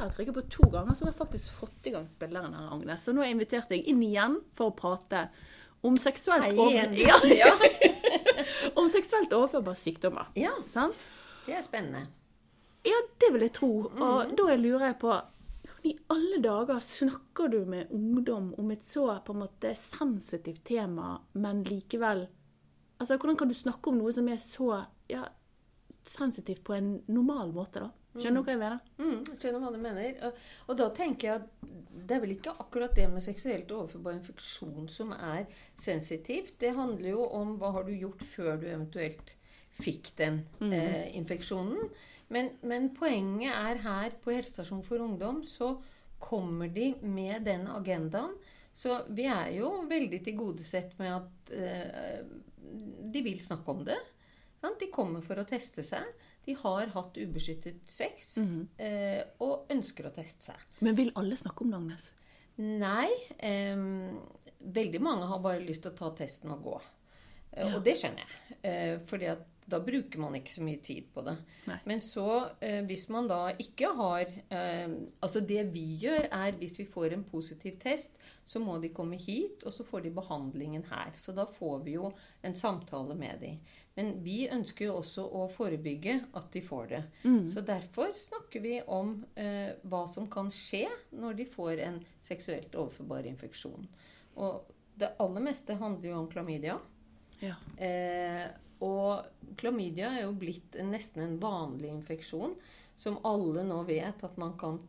klarer jeg trykket på to ganger, så har jeg faktisk fått i gang spilleren her, Agnes. Så nå har jeg invitert deg inn igjen for å prate om seksuelt, over... ja. Ja. om seksuelt overførbare sykdommer. ja, Sant? det er spennende. Ja, det vil jeg tro. Mm. Og da lurer jeg på hvordan i alle dager snakker du med ungdom om et så på en måte sensitivt tema, men likevel Altså, Hvordan kan du snakke om noe som er så ja, sensitivt på en normal måte, da? Skjønner du hva jeg mener? Mm, skjønner hva du mener. Og, og da tenker jeg at det er vel ikke akkurat det med seksuelt overførbar infeksjon som er sensitivt. Det handler jo om hva har du gjort før du eventuelt fikk den eh, infeksjonen. Men, men poenget er her på helsestasjonen for ungdom så kommer de med den agendaen. Så vi er jo veldig tilgodesett med at eh, de vil snakke om det. De kommer for å teste seg. De har hatt ubeskyttet sex eh, og ønsker å teste seg. Men vil alle snakke om det, Agnes? Nei. veldig mange har bare lyst til å ta testen og gå. Eh, Ja. Og det skjønner jeg. Eh, fordi at da bruker man ikke så mye tid på det. Nei. Men så, eh, hvis man da ikke har eh, Altså det vi gjør, er hvis vi får en positiv test, så må de komme hit, og så får de behandlingen her. Så da får vi jo en samtale med dem. Men vi ønsker jo også å forebygge at de får det. Så derfor snakker vi om eh, hva som kan skje når de får en seksuelt overførbar infeksjon. Og det aller meste handler jo om klamydia. Ja. Eh, og klamydia er jo blitt nesten en vanlig infeksjon som alle nå vet at man kan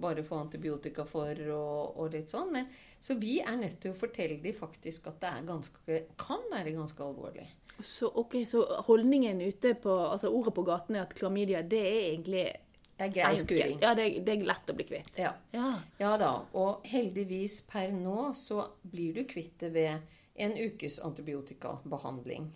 bare få antibiotika for og, og litt sånn. Men, så vi er nødt til å fortelle dem faktisk at det er ganske, kan være ganske alvorlig. Så, okay, så holdningen ute på Altså ordet på gaten er at klamydia, det er egentlig Det er grei skuring. Ja, det, det er lett å bli kvitt. Ja. Ja. ja da. Og heldigvis per nå så blir du kvitt det ved en ukes antibiotikabehandling.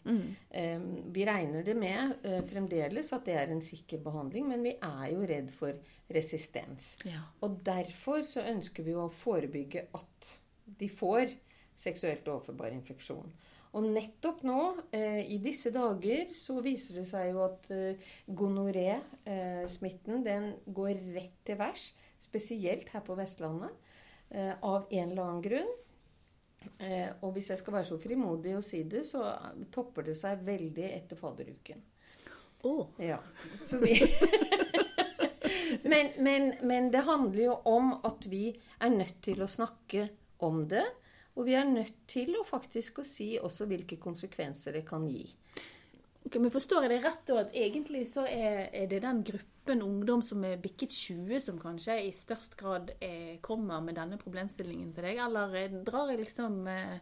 Eh, vi regner det med eh, fremdeles at det er en sikker behandling, men vi er jo redd for resistens. Ja. Og derfor så ønsker vi å forebygge at de får seksuelt overførbar infeksjon. Og nettopp nå, eh, i disse dager, så viser det seg jo at eh, gonoré-smitten den går rett til værs. Spesielt her på Vestlandet. Eh, av en eller annen grunn. Eh, og hvis jeg skal være så frimodig å si det, så topper det seg veldig etter fadderuken. Oh. Ja, vi men, men, men det handler jo om at vi er nødt til å snakke om det. Og vi er nødt til å faktisk å si også hvilke konsekvenser det kan gi. Ok, men Forstår jeg det rett da, at egentlig så er, er det den gruppen ungdom som er bikket 20, som kanskje i størst grad er, kommer med denne problemstillingen til deg? Eller eh, drar jeg liksom eh,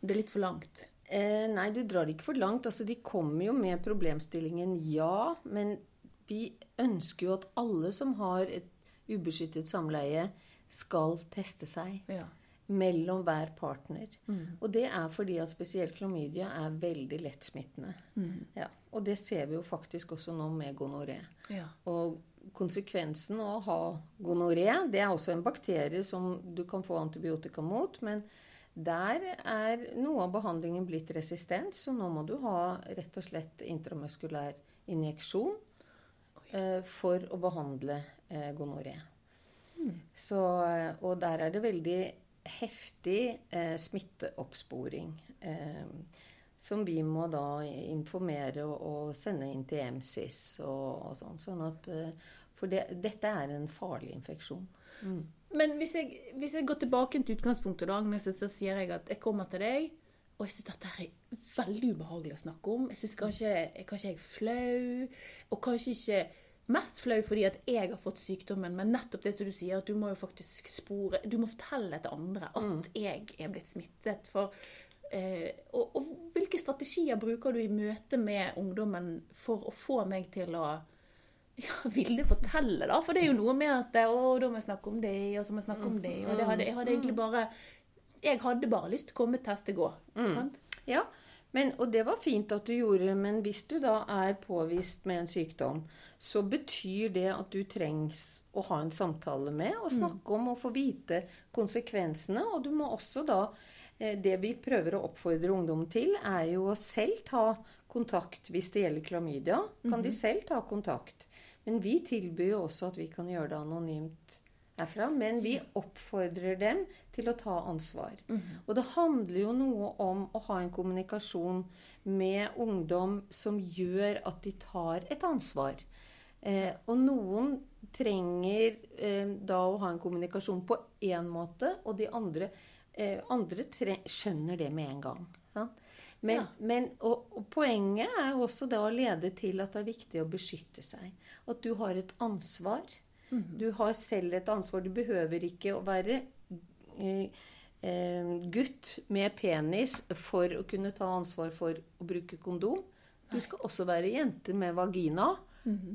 det litt for langt? Eh, nei, du drar det ikke for langt. Altså, de kommer jo med problemstillingen ja, men vi ønsker jo at alle som har et ubeskyttet samleie, skal teste seg. Ja. Mellom hver partner. Og det er fordi at spesielt klamydia er veldig lettsmittende. Ja, og det ser vi jo faktisk også nå med gonoré. ja. Og konsekvensen av å ha gonoré, det er også en bakterie som du kan få antibiotika mot, men der er noe av behandlingen blitt resistent, så nå må du ha rett og slett intramuskulær injeksjon eh, for å behandle eh, gonoré. Så, eh, og der er det veldig heftig eh, smitteoppsporing. Eh, som vi må da informere og, og sende inn til MSIS og, og sånn. sånn at, eh, for det, dette er en farlig infeksjon. Men hvis jeg, hvis jeg går tilbake til utgangspunktet, da, Agnes, så sier jeg at jeg kommer til deg, og jeg syns dette er veldig ubehagelig å snakke om. Jeg synes kanskje, kanskje jeg er flau, og kanskje ikke mest flau fordi at jeg har fått sykdommen, men nettopp det som du sier, at du må jo faktisk spore Du må fortelle til andre at jeg er blitt smittet. For, eh, og, og hvilke strategier bruker du i møte med ungdommen for å få meg til å ja, ville fortelle, da. For det er jo noe med at Å, da må jeg snakke om det, og så må jeg snakke om det. Og det hadde, jeg hadde egentlig bare Jeg hadde bare lyst til å komme, teste, gå. Sant? Ja, men, og det var fint at du gjorde men hvis du da er påvist med en sykdom, så betyr det at du trengs å ha en samtale med og snakke om og få vite konsekvensene. Og du må også da eh, Det vi prøver å oppfordre ungdom til, er jo å selv ta kontakt hvis det gjelder klamydia. Kan de selv ta kontakt Men vi tilbyr jo også at vi kan gjøre det anonymt herfra. Men vi oppfordrer dem til å ta ansvar. Og det handler jo noe om å ha en kommunikasjon med ungdom som gjør at de tar et ansvar. Eh, og noen trenger eh, da å ha en kommunikasjon på én måte, og de andre, eh, andre skjønner det med en gang. Sant? Men, Ja. men, og, og poenget er også det å lede til at det er viktig å beskytte seg. At du har et ansvar. Du har selv et ansvar. Du behøver ikke å være eh, eh, gutt med penis for å kunne ta ansvar for å bruke kondom. Du skal også være jente med vagina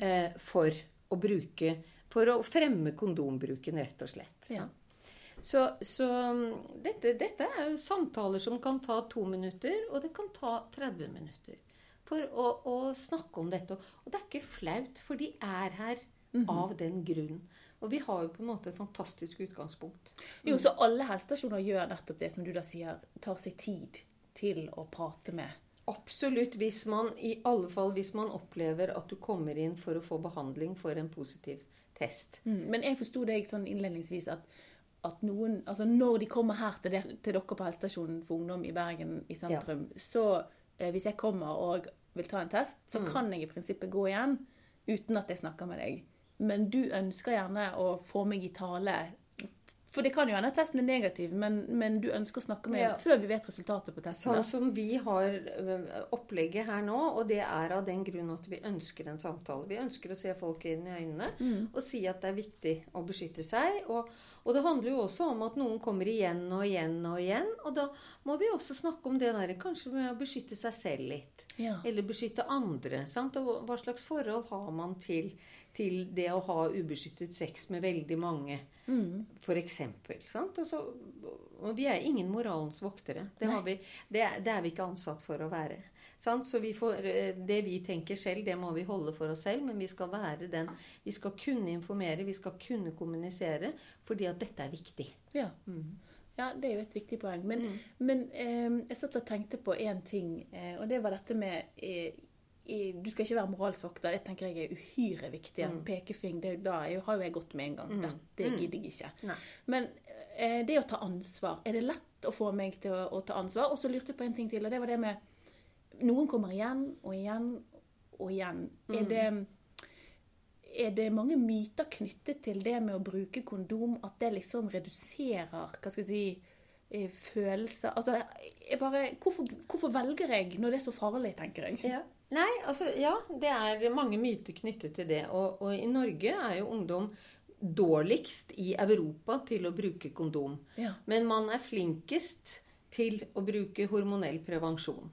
eh, for å bruke For å fremme kondombruken, rett og slett. Ja. Så, så dette, dette er jo samtaler som kan ta to minutter, og det kan ta 30 minutter. For å, å snakke om dette. Og det er ikke flaut, for de er her av den grunn. Og vi har jo på en måte et fantastisk utgangspunkt. Jo, så alle helsestasjoner gjør nettopp det som du da sier, tar seg tid til å prate med. Absolutt, hvis man, i alle fall hvis man opplever at du kommer inn for å få behandling for en positiv test. Mm. Men jeg forsto deg sånn innledningsvis at, at noen Altså når de kommer her til, der, til dere på helsestasjonen for ungdom i Bergen i sentrum, så eh, hvis jeg kommer og vil ta en test, så kan jeg i prinsippet gå igjen uten at jeg snakker med deg. Men du ønsker gjerne å få meg i tale. For det kan jo hende testen er negativ, men, men du ønsker å snakke med Ja. før vi vet resultatet på testen. Sånn som vi har opplegget her nå, og det er av den grunn at vi ønsker en samtale. Vi ønsker å se folk inn i øynene og si at det er viktig å beskytte seg. Og, og det handler jo også om at noen kommer igjen og igjen og igjen. Og da må vi også snakke om det der kanskje med å beskytte seg selv litt. Ja. Eller beskytte andre. Sant? Og hva slags forhold har man til, til det å ha ubeskyttet sex med veldig mange? For eksempel. Sant? Og, så, og vi er ingen moralens voktere. Det, har vi, det, er- det er vi ikke ansatt for å være. Sant? Så vi får, eh, det vi tenker selv, det må vi holde for oss selv. Men vi skal være den Vi skal kunne informere, vi skal kunne kommunisere. Fordi at dette er viktig. Ja. ja, det er jo et viktig poeng. Men, men eh, jeg satt og tenkte på én ting, eh, og det var dette med eh, Du skal ikke være moralsvokter. Det tenker jeg er uhyre viktig. En Pekefing, det, da har jo jeg gått med en gang. det gidder jeg ikke. Nei. Men eh, det å ta ansvar, er det lett å få meg til å, å ta ansvar? Og så lurte jeg på en ting til, og det var det med Noen kommer igjen og igjen og igjen. Er det er det mange myter knyttet til det med å bruke kondom, at det liksom reduserer hva skal jeg si, eh, følelser Altså, jeg bare, hvorfor, hvorfor velger jeg når det er så farlig, tenker jeg? Ja. Nei, altså ja, det er mange myter knyttet til det. Og, og i Norge er jo ungdom dårligst i Europa til å bruke kondom. Ja. Men man er flinkest til å bruke hormonell prevensjon.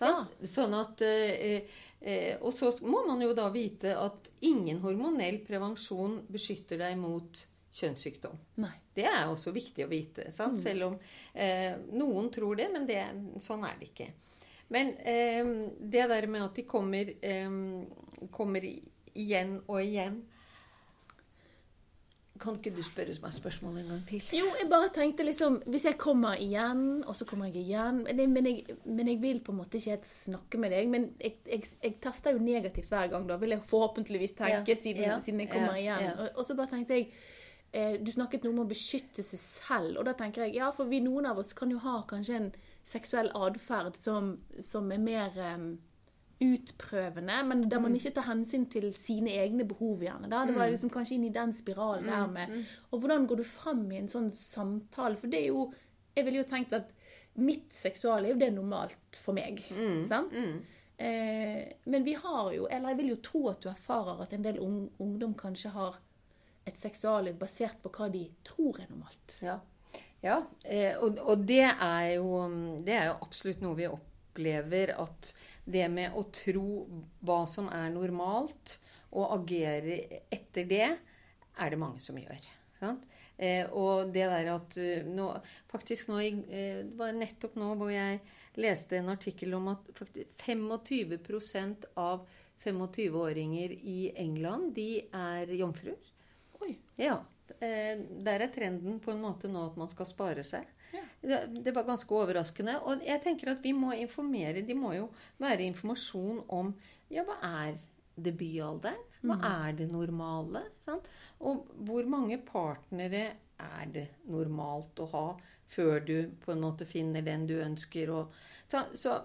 Ja. Sånn at eh, eh, Og så må man jo da vite at ingen hormonell prevensjon beskytter deg mot kjønnssykdom. Nei. Det er også viktig å vite. Sant? Selv om eh, noen tror det, men det, sånn er det ikke. Men eh, det der med at de kommer, eh, kommer igjen og igjen Kan ikke du spørre meg spørsmål en gang til? Jo, jeg bare tenkte liksom Hvis jeg kommer igjen, og så kommer jeg igjen Men jeg, men jeg, men jeg vil på en måte ikke helt snakke med deg. Men jeg, jeg, jeg tester jo negativt hver gang, da, vil jeg forhåpentligvis tenke, Ja, siden, ja, siden jeg kommer ja, igjen. ja. Og, og så bare tenkte jeg eh, Du snakket noe om å beskytte seg selv. Og da tenker jeg ja, for vi noen av oss kan jo ha kanskje en seksuell atferd som, som er mer um, utprøvende, men der Mm. man ikke tar hensyn til sine egne behov. gjerne. Da. Det var liksom kanskje inn i den spiralen der Mm, med Og hvordan går du fram i en sånn samtale? For det er jo Jeg ville jo tenkt at mitt seksualliv, det er normalt for meg. Mm, sant? Eh, men vi har jo Eller jeg vil jo tro at du erfarer at en del ung, ungdom kanskje har et seksualliv basert på hva de tror er normalt. Ja, ja eh, og, og det, er jo, det er jo absolutt noe vi opplever at det med å tro hva som er normalt, og agere etter det, er det mange som gjør. Sant? Eh, og det der at eh, nå, Faktisk nå Det var nettopp nå hvor jeg leste en artikkel om at 25% av 25-åringer i England de er jomfruer. Oi. Ja. Eh, der er trenden på en måte nå at man skal spare seg. Ja. Det, det var ganske overraskende. Og jeg tenker at vi må informere. De må jo være informasjon om ja, hva er debutalderen? Hva er det normale? Sant? Og hvor mange partnere er det normalt å ha før du på en måte finner den du ønsker? Og, så, så,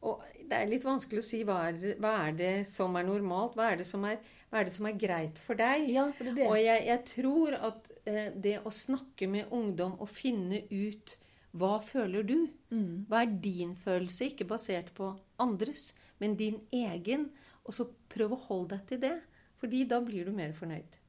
og det er litt vanskelig å si hva er, hva er det som er normalt? Hva er det som er, er, det som er greit for deg? Ja, for det det. Og jeg, jeg tror at eh, det å snakke med ungdom og finne ut hva føler du? Mm. Hva er din følelse? Ikke basert på andres, men din egen. Og så prøv å holde deg til det. Fordi da blir du mer fornøyd.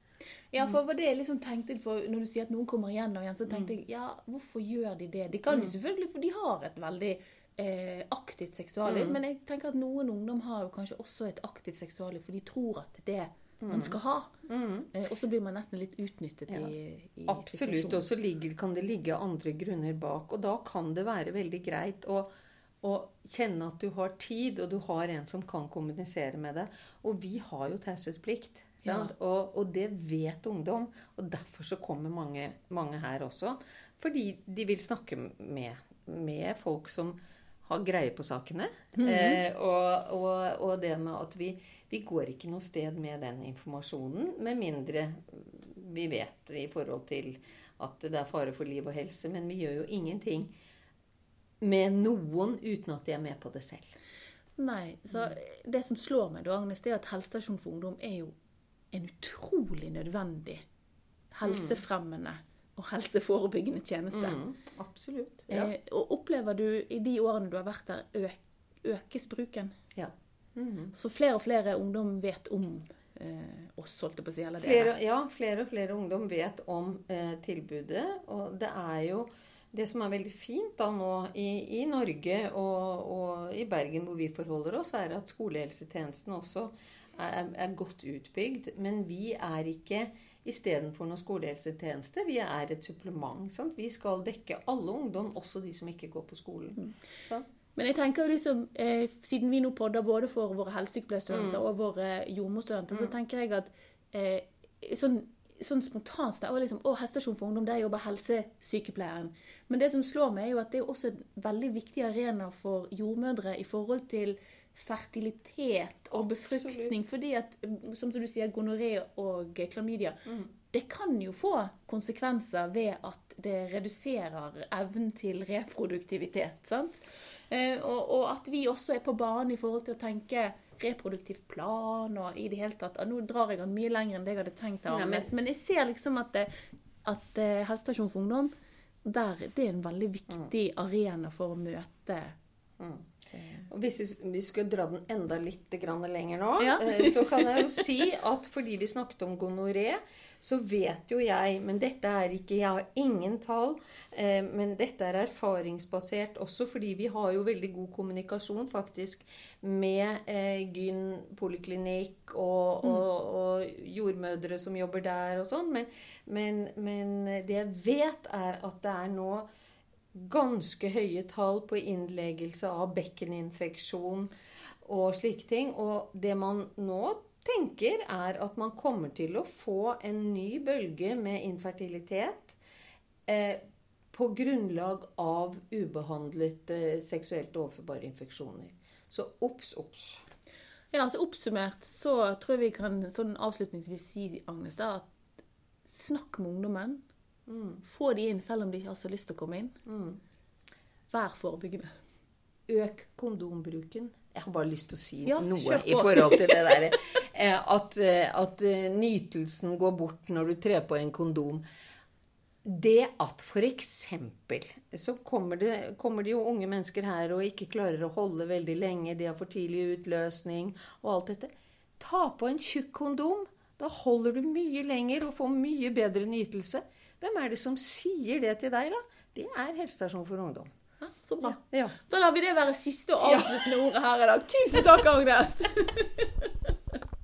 Ja, for det jeg liksom tenkte på, Når du sier at noen kommer igjen og igjen, så tenkte jeg ja, hvorfor gjør de det? De kan jo selvfølgelig, for de har et veldig eh, aktivt seksualliv. Men jeg tenker at noen ungdom har jo kanskje også et aktivt seksualliv, for de tror at det man skal ha. Eh, og så blir man nesten litt utnyttet Ja. i, i Absolutt. Og så kan det ligge andre grunner bak. Og da kan det være veldig greit å, å kjenne at du har tid, og du har en som kan kommunisere med deg. Og vi har jo taushetsplikt. Ja. Og, og det vet ungdom. Og derfor så kommer mange, mange her også. Fordi de vil snakke med, med folk som har greie på sakene. eh, og, og, og det med at vi, vi går ikke noe sted med den informasjonen med mindre vi vet i forhold til at det er fare for liv og helse. Men vi gjør jo ingenting med noen uten at de er med på det selv. Nei, så Det som slår meg, da, Agnes, det er at helsestasjon for ungdom er jo en utrolig nødvendig helsefremmende og helseforebyggende tjeneste. Mm, absolutt. Ja. Eh, og opplever du i de årene du har vært der, øk, økes bruken? ja. Mhm. Så flere og flere ungdom vet om eh, oss, holdt jeg på å si. Eller Flere, det ja, flere og flere ungdom vet om eh, tilbudet. Og det er jo det som er veldig fint da nå i, i Norge og, og i Bergen, hvor vi forholder oss, er at skolehelsetjenesten også er, er godt utbygd. Men vi er ikke istedenfor noen skolehelsetjeneste. Vi er et supplement. Sant? Vi skal dekke alle ungdom, også de som ikke går på skolen. Sant? Men jeg tenker jo liksom, eh, siden vi nå podder både for våre helsesykepleierstudenter og våre jordmorstudenter, så tenker jeg at eh, sånn, sånn spontant er også liksom, Å, helsestasjon for ungdom, der jobber helsesykepleieren. Men det som slår meg, er jo at det er også en veldig viktig arena for jordmødre i forhold til fertilitet og befruktning. Fordi at, som du sier, gonoré og klamydia det kan jo få konsekvenser ved at det reduserer evnen til reproduktivitet. sant? Eh, og, og at vi også er på banen i forhold til å tenke reproduktiv plan og i det hele tatt Nå drar jeg den mye lenger enn det jeg hadde tenkt. Nei, men, men... jeg ser liksom at, det, at eh, helsestasjon for ungdom der, det er en veldig viktig arena for å møte Og hvis vi- skulle dra den enda litt grann lenger nå, Ja. eh, så kan jeg jo si at fordi vi snakket om gonoré, så vet jo jeg Men dette er ikke Jeg har ingen tall, eh, men dette er erfaringsbasert også, fordi vi har jo veldig god kommunikasjon faktisk med eh, Gyn poliklinikk og, og, og jordmødre som jobber der og sånn. Men, men, men det jeg vet, er at det er nå ganske høye tall på innleggelse av bekkeninfeksjon og slike ting. Og det man nå tenker, er at man kommer til å få en ny bølge med infertilitet eh, på grunnlag av ubehandlet eh, seksuelt overførbare infeksjoner. Så obs, obs. Ja, altså Oppsummert så tror jeg vi kan sånn avslutningsvis si, Agnes, da, at snakk med ungdommen. Få de inn selv om de ikke har så lyst til å komme inn. Vær forebyggende. Øk kondombruken. Jeg har bare lyst til å si Ja, noe i forhold til det der. eh, At, eh, at eh, nytelsen går bort når du trer på en kondom. Det at f.eks. så kommer det, kommer det jo unge mennesker her og ikke klarer å holde veldig lenge, de har for tidlig utløsning og alt dette. Ta på en tjukk kondom. Da holder du mye lenger og får mye bedre nytelse. Hvem er det som sier det til deg, da? Det er helsestasjon for ungdom. Ja, så bra. Ja. Da lar vi det være siste og avsluttende ordet her i dag. Tusen takk, Agnes!